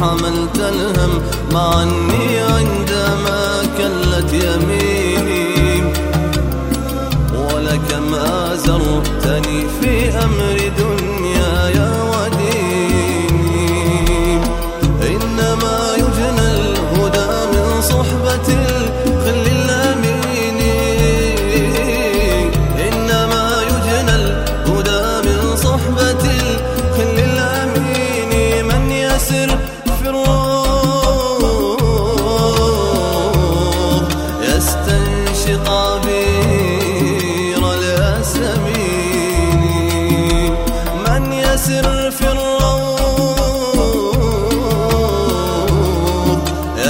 حملت الهم مع أني عندما كلت يميني ولكما زرتني في أمري.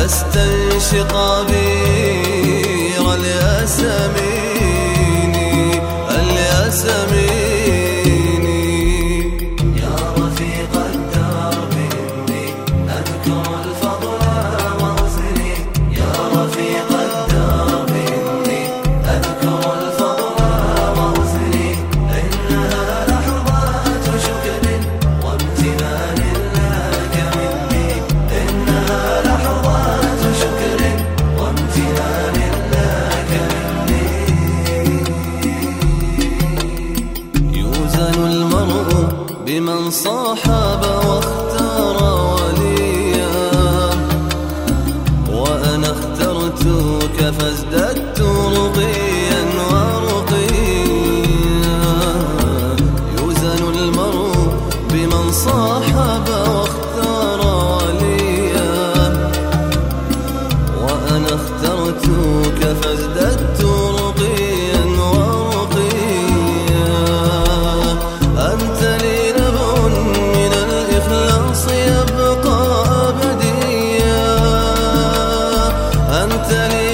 أستنشق غير الياسمين الياسمين يحزن المرء بمن صاحب واختار وليا. وأنا اخترتك فازددت رضيا. أنت لي